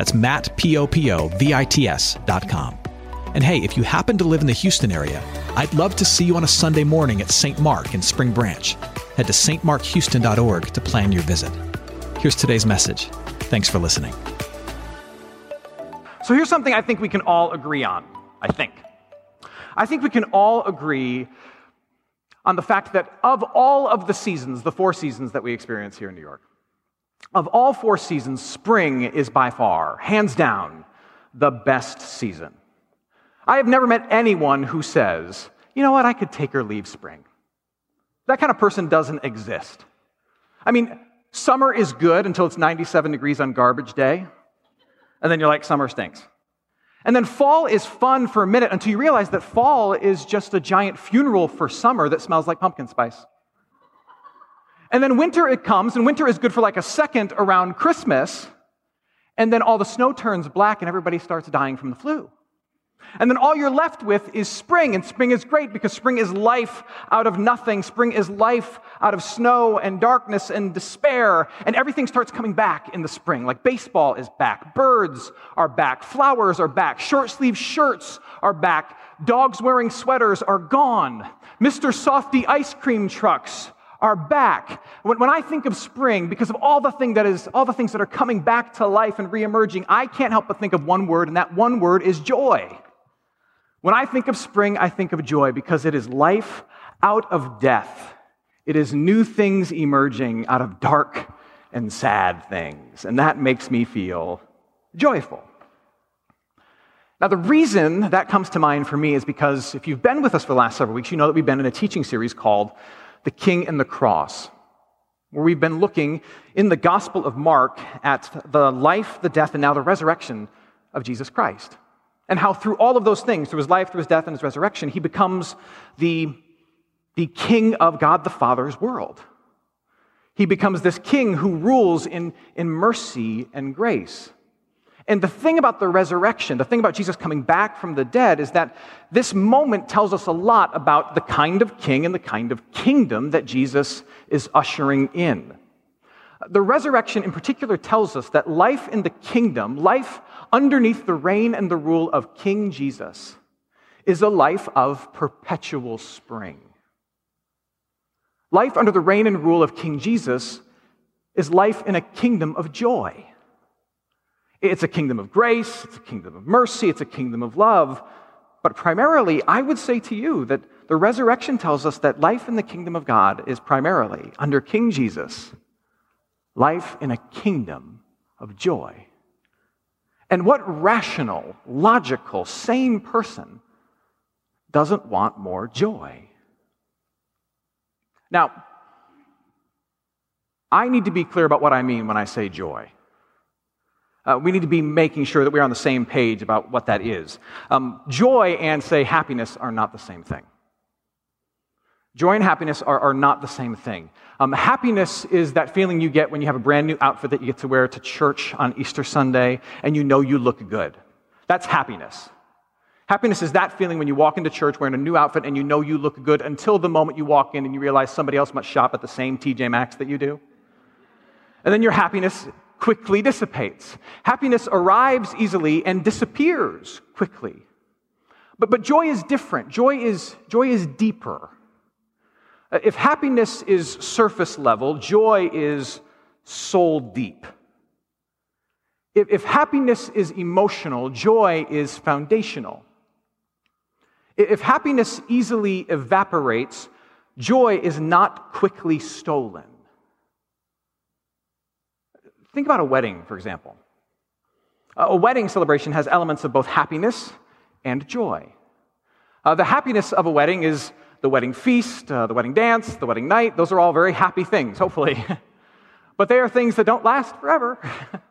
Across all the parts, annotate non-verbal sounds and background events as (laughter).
That's Matt, P-O-P-O-V-I-T-S dot com. And hey, if you happen to live in the Houston area, I'd love to see you on a Sunday morning at St. Mark in Spring Branch. Head to stmarkhouston.org to plan your visit. Here's today's message. Thanks for listening. So here's something I think we can all agree on. I think. I think we can all agree on the fact that of all of the seasons, the four seasons that we experience here in New York, of all four seasons, spring is by far, hands down, the best season. I have never met anyone who says, you know what, I could take or leave spring. That kind of person doesn't exist. I mean, summer is good until it's 97 degrees on garbage day, and then you're like, summer stinks. And then fall is fun for a minute until you realize that fall is just a giant funeral for summer that smells like pumpkin spice. And then winter it comes, and winter is good for like a second around Christmas, and then all the snow turns black and everybody starts dying from the flu. And then all you're left with is spring, and spring is great because spring is life out of nothing. Spring is life out of snow and darkness and despair, and everything starts coming back in the spring. Like baseball is back, birds are back, flowers are back, short sleeve shirts are back, dogs wearing sweaters are gone, Mr. Softee ice cream trucks are back. When, when, I think of spring, because of all the thing that is, all the things that are coming back to life and reemerging, I can't help but think of one word, and that one word is joy. When I think of spring, I think of joy because it is life out of death. It is new things emerging out of dark and sad things. And that makes me feel joyful. Now, the reason that comes to mind for me is because if you've been with us for the last several weeks, you know that we've been in a teaching series called The King and the Cross, where we've been looking in the Gospel of Mark at the life, the death, and now the resurrection of Jesus Christ and how through all of those things, through his life, through his death, and his resurrection, he becomes the, the king of God the Father's world. He becomes this king who rules in, in mercy and grace. And the thing about the resurrection, the thing about Jesus coming back from the dead, is that this moment tells us a lot about the kind of king and the kind of kingdom that Jesus is ushering in. The resurrection, in particular, tells us that life in the kingdom, life underneath the reign and the rule of King Jesus, is a life of perpetual spring. Life under the reign and rule of King Jesus is life in a kingdom of joy. It's a kingdom of grace, it's a kingdom of mercy, it's a kingdom of love. But primarily, I would say to you that the resurrection tells us that life in the kingdom of God is primarily, under King Jesus, life in a kingdom of joy. And what rational, logical, sane person doesn't want more joy? Now, I need to be clear about what I mean when I say joy. Uh, we need to be making sure that we're on the same page about what that is. Um, joy and, say, happiness are not the same thing. Joy and happiness are, are not the same thing. Um, happiness is that feeling you get when you have a brand new outfit that you get to wear to church on Easter Sunday and you know you look good. That's happiness. Happiness is that feeling when you walk into church wearing a new outfit and you know you look good until the moment you walk in and you realize somebody else must shop at the same TJ Maxx that you do. And then your happiness quickly dissipates. Happiness arrives easily and disappears quickly. But, but joy is different. Joy is, joy is deeper. Uh, if happiness is surface level, joy is soul deep. If, if happiness is emotional, joy is foundational. If happiness easily evaporates, joy is not quickly stolen. Think about a wedding, for example. A wedding celebration has elements of both happiness and joy. Uh, the happiness of a wedding is the wedding feast, uh, the wedding dance, the wedding night. Those are all very happy things, hopefully. (laughs) but they are things that don't last forever. (laughs)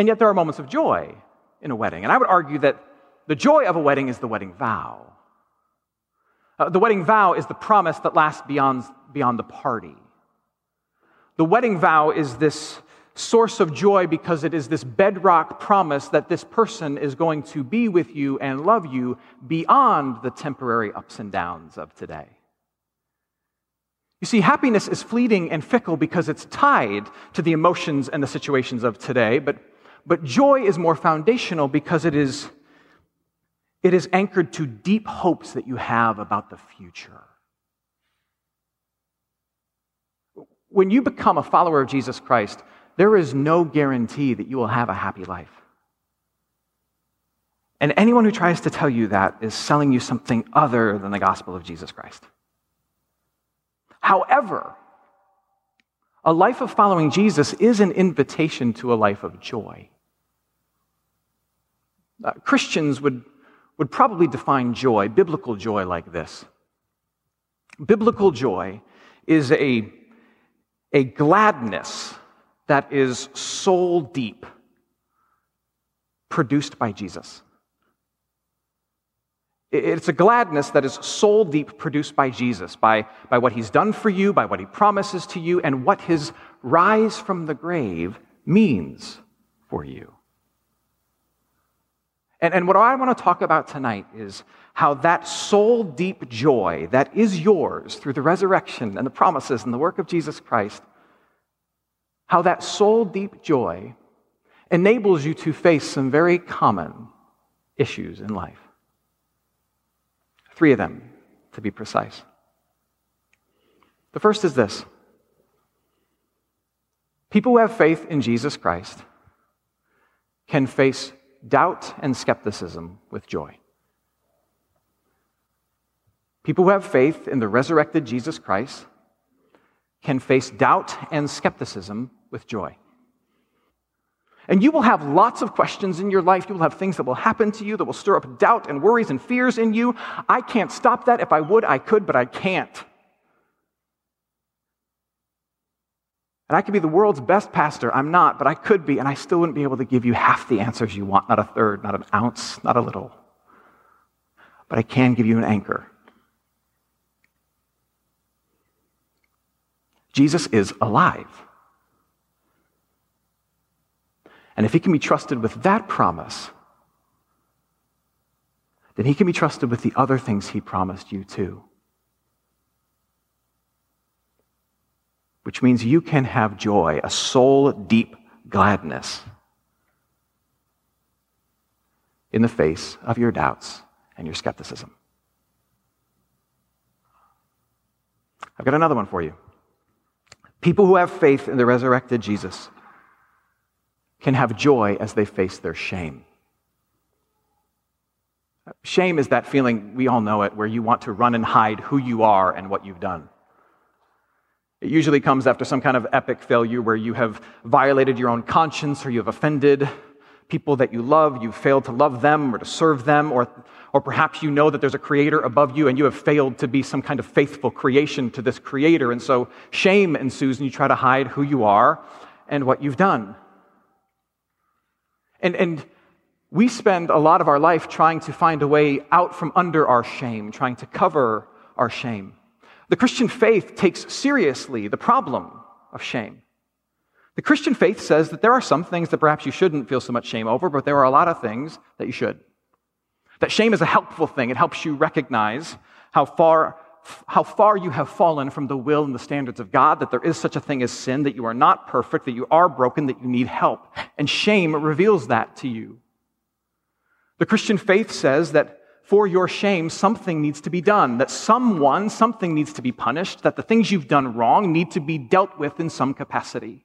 And yet there are moments of joy in a wedding. And I would argue that the joy of a wedding is the wedding vow. Uh, the wedding vow is the promise that lasts beyond, beyond the party. The wedding vow is this source of joy because it is this bedrock promise that this person is going to be with you and love you beyond the temporary ups and downs of today. You see, happiness is fleeting and fickle because it's tied to the emotions and the situations of today, but, but joy is more foundational because it is, it is anchored to deep hopes that you have about the future. When you become a follower of Jesus Christ, there is no guarantee that you will have a happy life. And anyone who tries to tell you that is selling you something other than the gospel of Jesus Christ. However, a life of following Jesus is an invitation to a life of joy. Uh, Christians would, would probably define joy, biblical joy, like this Biblical joy is a a gladness that is soul deep, produced by Jesus. It's a gladness that is soul deep, produced by Jesus, by, by what he's done for you, by what he promises to you, and what his rise from the grave means for you. And, and what I want to talk about tonight is how that soul deep joy that is yours through the resurrection and the promises and the work of Jesus Christ, how that soul deep joy enables you to face some very common issues in life. Three of them, to be precise. The first is this people who have faith in Jesus Christ can face doubt and skepticism with joy. People who have faith in the resurrected Jesus Christ can face doubt and skepticism with joy. And you will have lots of questions in your life. You will have things that will happen to you that will stir up doubt and worries and fears in you. I can't stop that. If I would, I could, but I can't. And I could be the world's best pastor. I'm not, but I could be, and I still wouldn't be able to give you half the answers you want, not a third, not an ounce, not a little. But I can give you an anchor. Jesus is alive. And if he can be trusted with that promise, then he can be trusted with the other things he promised you too. Which means you can have joy, a soul deep gladness in the face of your doubts and your skepticism. I've got another one for you. People who have faith in the resurrected Jesus can have joy as they face their shame. Shame is that feeling, we all know it, where you want to run and hide who you are and what you've done. It usually comes after some kind of epic failure where you have violated your own conscience or you have offended people that you love, you've failed to love them or to serve them, or, or perhaps you know that there's a creator above you and you have failed to be some kind of faithful creation to this creator. And so shame ensues and you try to hide who you are and what you've done. And, and we spend a lot of our life trying to find a way out from under our shame, trying to cover our shame. The Christian faith takes seriously the problem of shame. The Christian faith says that there are some things that perhaps you shouldn't feel so much shame over, but there are a lot of things that you should. That shame is a helpful thing. It helps you recognize how far how far you have fallen from the will and the standards of God, that there is such a thing as sin, that you are not perfect, that you are broken, that you need help. And shame reveals that to you. The Christian faith says that for your shame, something needs to be done, that someone, something needs to be punished, that the things you've done wrong need to be dealt with in some capacity.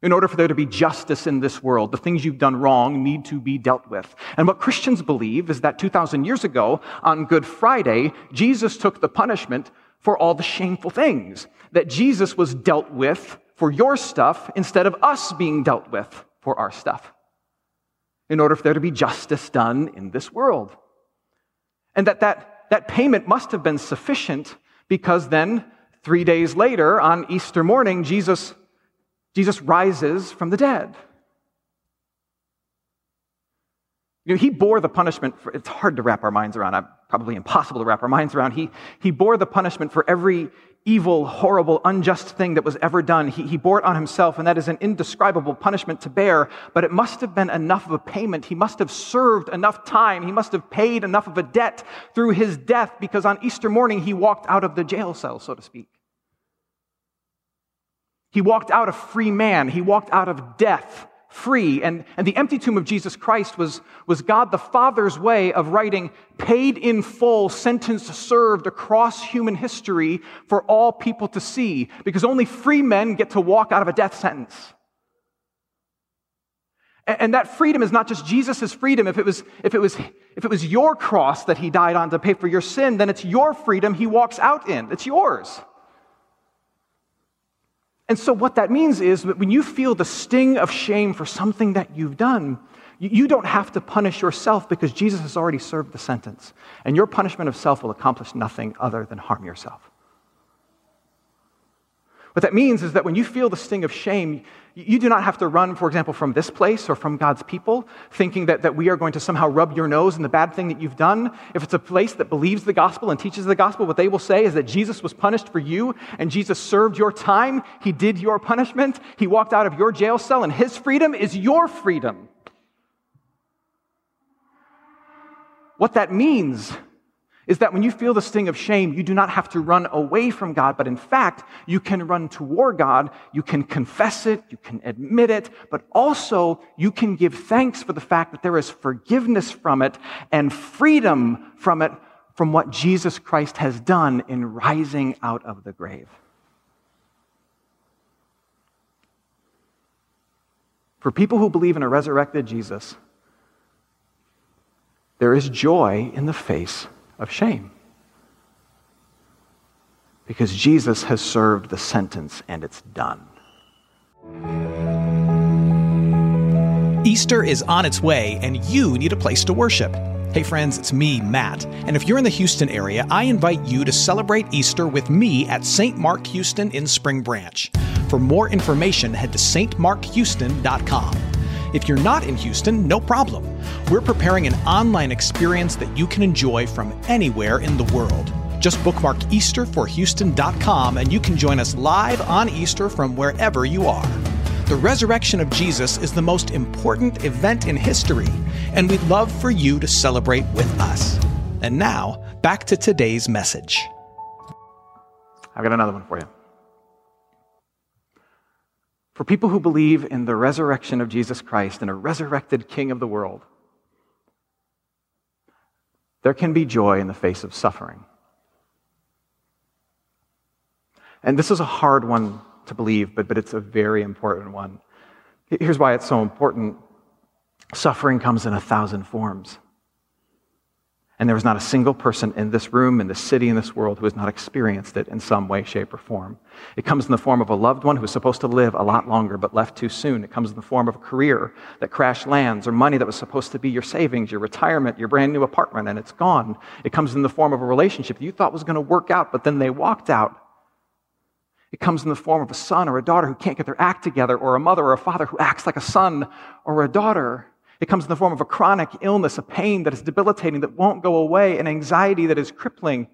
In order for there to be justice in this world, the things you've done wrong need to be dealt with. And what Christians believe is that 2,000 years ago, on Good Friday, Jesus took the punishment for all the shameful things. That Jesus was dealt with for your stuff instead of us being dealt with for our stuff. In order for there to be justice done in this world. And that, that that payment must have been sufficient because then, three days later, on Easter morning, Jesus, Jesus rises from the dead. You know, he bore the punishment. For, it's hard to wrap our minds around. Uh, probably impossible to wrap our minds around. He, he bore the punishment for every evil, horrible, unjust thing that was ever done. He, he bore it on himself, and that is an indescribable punishment to bear, but it must have been enough of a payment. He must have served enough time. He must have paid enough of a debt through his death because on Easter morning he walked out of the jail cell, so to speak. He walked out a free man. He walked out of death free. And, and the empty tomb of Jesus Christ was, was God the Father's way of writing paid in full, sentence served across human history for all people to see, because only free men get to walk out of a death sentence. And, and that freedom is not just Jesus' freedom. If it, was, if, it was, if it was your cross that he died on to pay for your sin, then it's your freedom he walks out in. It's yours. And so, what that means is that when you feel the sting of shame for something that you've done, you don't have to punish yourself because Jesus has already served the sentence. And your punishment of self will accomplish nothing other than harm yourself. What that means is that when you feel the sting of shame, you do not have to run, for example, from this place or from God's people, thinking that, that we are going to somehow rub your nose in the bad thing that you've done. If it's a place that believes the gospel and teaches the gospel, what they will say is that Jesus was punished for you and Jesus served your time. He did your punishment. He walked out of your jail cell, and his freedom is your freedom. What that means is that when you feel the sting of shame, you do not have to run away from God, but in fact, you can run toward God. You can confess it, you can admit it, but also you can give thanks for the fact that there is forgiveness from it and freedom from it from what Jesus Christ has done in rising out of the grave. For people who believe in a resurrected Jesus, there is joy in the face of shame. Because Jesus has served the sentence and it's done. Easter is on its way, and you need a place to worship. Hey, friends, it's me, Matt. And if you're in the Houston area, I invite you to celebrate Easter with me at St. Mark Houston in Spring Branch. For more information, head to stmarkhouston.com. If you're not in Houston, no problem. We're preparing an online experience that you can enjoy from anywhere in the world. Just bookmark EasterforHouston.com and you can join us live on Easter from wherever you are. The resurrection of Jesus is the most important event in history, and we'd love for you to celebrate with us. And now, back to today's message. I've got another one for you. For people who believe in the resurrection of Jesus Christ and a resurrected King of the world, there can be joy in the face of suffering. And this is a hard one to believe, but, but it's a very important one. Here's why it's so important suffering comes in a thousand forms. And there is not a single person in this room, in this city, in this world who has not experienced it in some way, shape, or form. It comes in the form of a loved one who was supposed to live a lot longer but left too soon. It comes in the form of a career that crash lands, or money that was supposed to be your savings, your retirement, your brand new apartment, and it's gone. It comes in the form of a relationship you thought was going to work out, but then they walked out. It comes in the form of a son or a daughter who can't get their act together, or a mother or a father who acts like a son or a daughter. It comes in the form of a chronic illness, a pain that is debilitating, that won't go away, an anxiety that is crippling.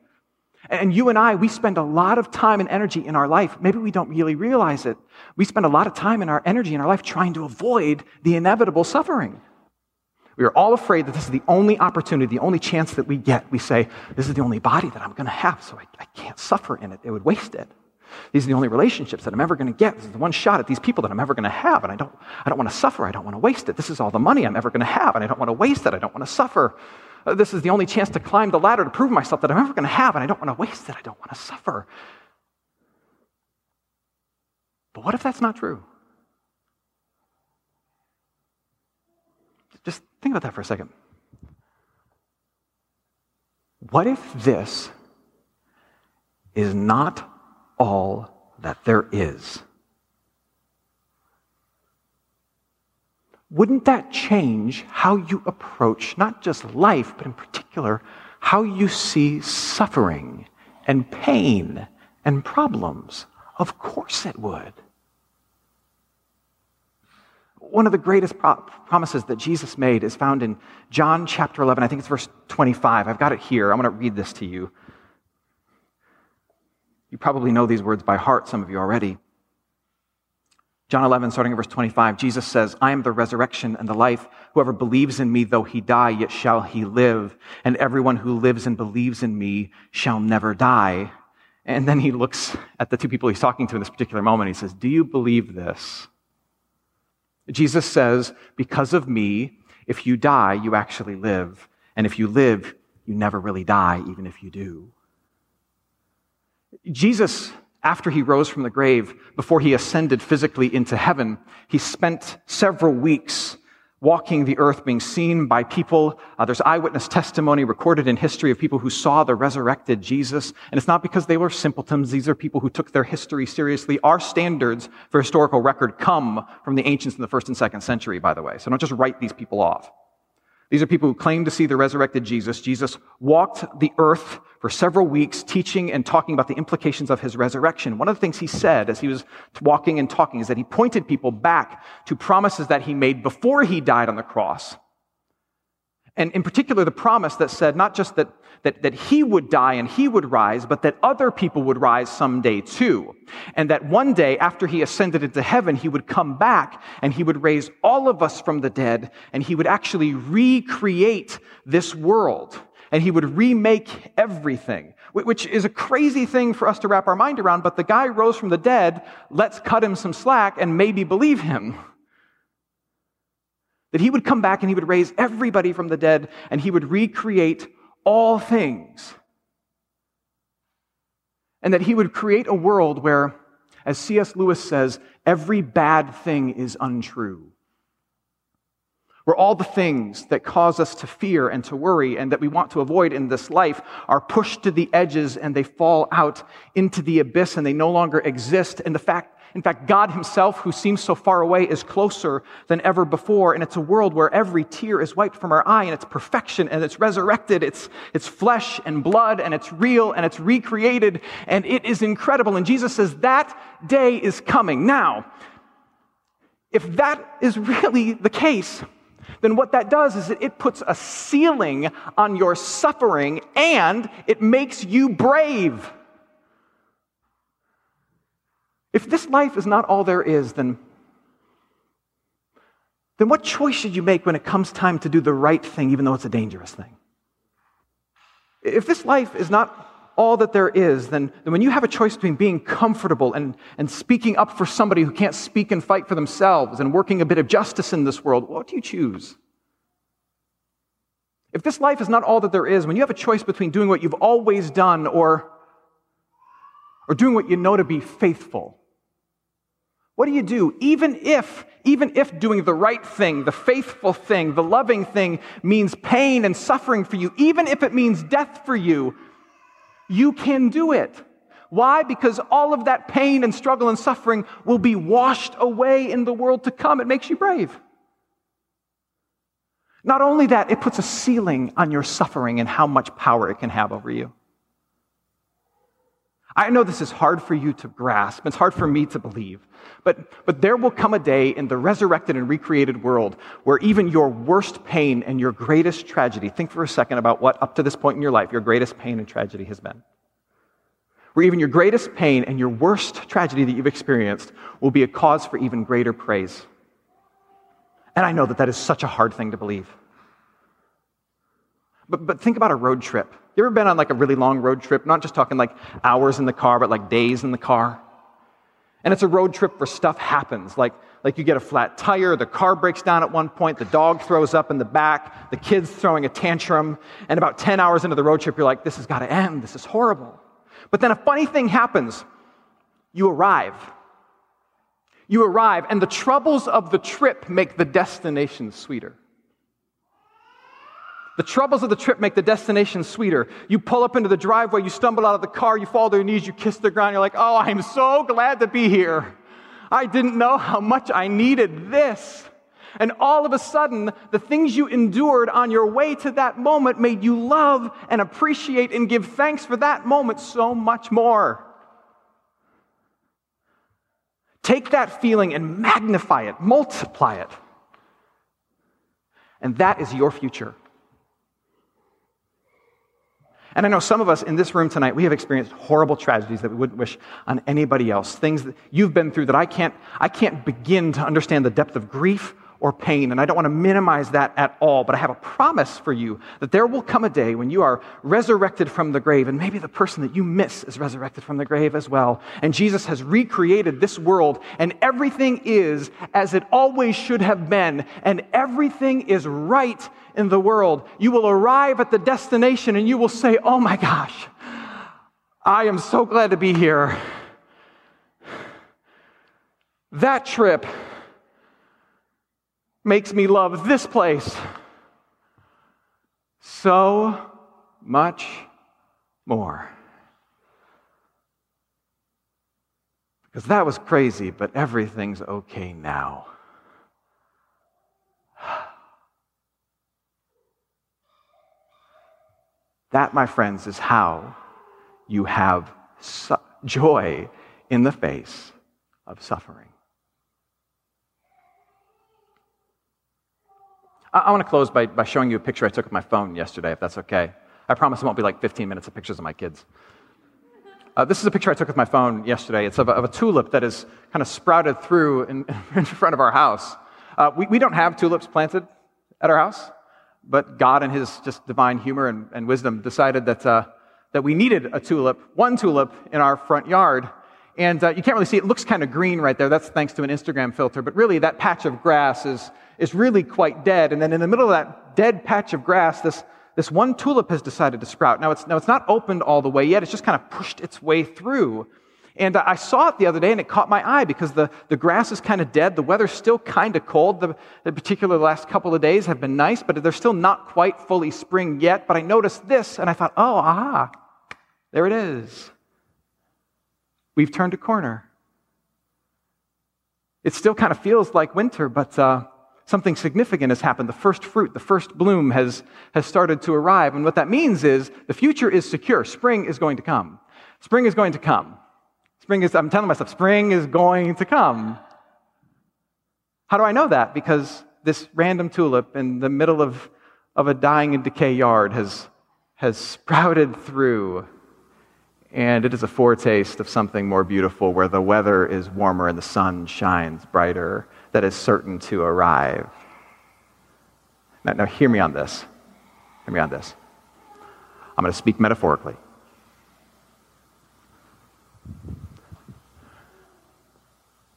And you and I, we spend a lot of time and energy in our life. Maybe we don't really realize it. We spend a lot of time and our energy in our life trying to avoid the inevitable suffering. We are all afraid that this is the only opportunity, the only chance that we get. We say, This is the only body that I'm going to have, so I, I can't suffer in it. It would waste it. These are the only relationships that I'm ever going to get. This is the one shot at these people that I'm ever going to have, and I don't, I don't want to suffer. I don't want to waste it. This is all the money I'm ever going to have, and I don't want to waste it. I don't want to suffer. Uh, this is the only chance to climb the ladder to prove myself that I'm ever going to have, and I don't want to waste it. I don't want to suffer. But what if that's not true? Just think about that for a second. What if this is not all that there is. Wouldn't that change how you approach not just life, but in particular, how you see suffering and pain and problems? Of course it would. One of the greatest pro- promises that Jesus made is found in John chapter 11. I think it's verse 25. I've got it here. I'm going to read this to you. You probably know these words by heart, some of you already. John 11, starting at verse 25, Jesus says, I am the resurrection and the life. Whoever believes in me, though he die, yet shall he live. And everyone who lives and believes in me shall never die. And then he looks at the two people he's talking to in this particular moment. He says, Do you believe this? Jesus says, Because of me, if you die, you actually live. And if you live, you never really die, even if you do. Jesus, after he rose from the grave, before he ascended physically into heaven, he spent several weeks walking the earth, being seen by people. Uh, there's eyewitness testimony recorded in history of people who saw the resurrected Jesus. And it's not because they were simpletons. These are people who took their history seriously. Our standards for historical record come from the ancients in the first and second century, by the way. So don't just write these people off. These are people who claim to see the resurrected Jesus. Jesus walked the earth for several weeks teaching and talking about the implications of his resurrection. One of the things he said as he was walking and talking is that he pointed people back to promises that he made before he died on the cross. And in particular, the promise that said not just that that, that he would die and he would rise, but that other people would rise someday too. And that one day after he ascended into heaven, he would come back and he would raise all of us from the dead and he would actually recreate this world and he would remake everything, which is a crazy thing for us to wrap our mind around. But the guy rose from the dead. Let's cut him some slack and maybe believe him. That he would come back and he would raise everybody from the dead and he would recreate all things. And that he would create a world where, as C.S. Lewis says, every bad thing is untrue. Where all the things that cause us to fear and to worry and that we want to avoid in this life are pushed to the edges and they fall out into the abyss and they no longer exist. And the fact in fact, God Himself, who seems so far away, is closer than ever before. And it's a world where every tear is wiped from our eye and it's perfection and it's resurrected. It's, it's flesh and blood and it's real and it's recreated and it is incredible. And Jesus says that day is coming. Now, if that is really the case, then what that does is it puts a ceiling on your suffering and it makes you brave. If this life is not all there is, then, then what choice should you make when it comes time to do the right thing, even though it's a dangerous thing? If this life is not all that there is, then, then when you have a choice between being comfortable and, and speaking up for somebody who can't speak and fight for themselves and working a bit of justice in this world, what do you choose? If this life is not all that there is, when you have a choice between doing what you've always done or, or doing what you know to be faithful, what do you do? Even if, even if doing the right thing, the faithful thing, the loving thing means pain and suffering for you, even if it means death for you, you can do it. Why? Because all of that pain and struggle and suffering will be washed away in the world to come. It makes you brave. Not only that, it puts a ceiling on your suffering and how much power it can have over you. I know this is hard for you to grasp. It's hard for me to believe. But, but there will come a day in the resurrected and recreated world where even your worst pain and your greatest tragedy, think for a second about what up to this point in your life your greatest pain and tragedy has been. Where even your greatest pain and your worst tragedy that you've experienced will be a cause for even greater praise. And I know that that is such a hard thing to believe. But, but think about a road trip. You ever been on like a really long road trip? Not just talking like hours in the car, but like days in the car. And it's a road trip where stuff happens. Like, like you get a flat tire, the car breaks down at one point, the dog throws up in the back, the kid's throwing a tantrum, and about 10 hours into the road trip, you're like, this has got to end. This is horrible. But then a funny thing happens. You arrive. You arrive, and the troubles of the trip make the destination sweeter. The troubles of the trip make the destination sweeter. You pull up into the driveway, you stumble out of the car, you fall to your knees, you kiss the ground, you're like, oh, I'm so glad to be here. I didn't know how much I needed this. And all of a sudden, the things you endured on your way to that moment made you love and appreciate and give thanks for that moment so much more. Take that feeling and magnify it, multiply it. And that is your future. And I know some of us in this room tonight, we have experienced horrible tragedies that we wouldn't wish on anybody else. Things that you've been through that I can't, I can't begin to understand the depth of grief or pain. And I don't want to minimize that at all, but I have a promise for you that there will come a day when you are resurrected from the grave, and maybe the person that you miss is resurrected from the grave as well. And Jesus has recreated this world, and everything is as it always should have been, and everything is right in the world. You will arrive at the destination and you will say, Oh my gosh, I am so glad to be here. That trip makes me love this place so much more. Because that was crazy, but everything's okay now. That, my friends, is how you have su- joy in the face of suffering. I, I want to close by, by showing you a picture I took of my phone yesterday, if that's okay. I promise it won't be like 15 minutes of pictures of my kids. Uh, this is a picture I took with my phone yesterday. It's of a, of a tulip that is kind of sprouted through in, (laughs) in front of our house. Uh, we, we don't have tulips planted at our house, but God, in His just divine humor and, and wisdom, decided that, uh, that we needed a tulip, one tulip, in our front yard. And uh, you can't really see. It looks kind of green right there. That's thanks to an Instagram filter. But really, that patch of grass is, is really quite dead. And then in the middle of that dead patch of grass, this, this one tulip has decided to sprout. Now it's, now, it's not opened all the way yet. It's just kind of pushed its way through. And I saw it the other day and it caught my eye because the, the grass is kind of dead. The weather's still kind of cold. The, the particular last couple of days have been nice, but they're still not quite fully spring yet. But I noticed this and I thought, oh, aha, there it is. We've turned a corner. It still kind of feels like winter, but uh, something significant has happened. The first fruit, the first bloom has, has started to arrive. And what that means is the future is secure. Spring is going to come. Spring is going to come. Spring is, I'm telling myself, spring is going to come. How do I know that? Because this random tulip in the middle of, of a dying and decay yard has, has sprouted through. And it is a foretaste of something more beautiful where the weather is warmer and the sun shines brighter that is certain to arrive. Now, now hear me on this. Hear me on this. I'm going to speak metaphorically.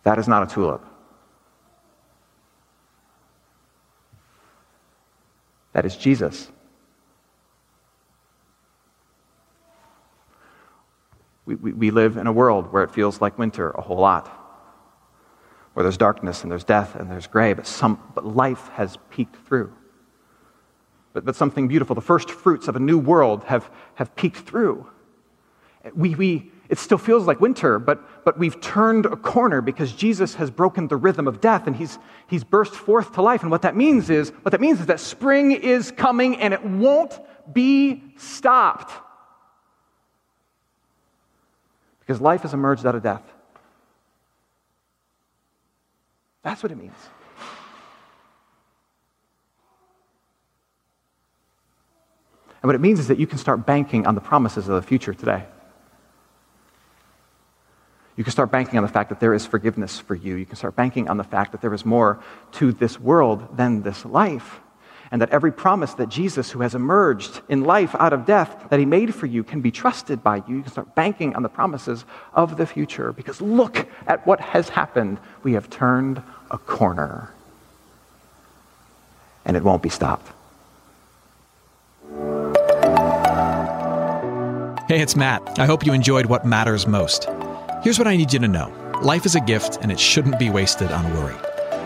That is not a tulip. That is Jesus. We, we, we, live in a world where it feels like winter a whole lot, where there's darkness and there's death and there's gray, but, some, but life has peeked through. But, but something beautiful, the first fruits of a new world have, have peeked through. We, we, it still feels like winter, but, but we've turned a corner because Jesus has broken the rhythm of death and he's, he's burst forth to life. And what that means is, what that means is that spring is coming and it won't be stopped. Because life has emerged out of death. That's what it means. And what it means is that you can start banking on the promises of the future today. You can start banking on the fact that there is forgiveness for you. You can start banking on the fact that there is more to this world than this life. And that every promise that Jesus, who has emerged in life out of death, that he made for you can be trusted by you. You can start banking on the promises of the future. Because look at what has happened. We have turned a corner. And it won't be stopped. Hey, it's Matt. I hope you enjoyed what matters most. Here's what I need you to know life is a gift, and it shouldn't be wasted on worry.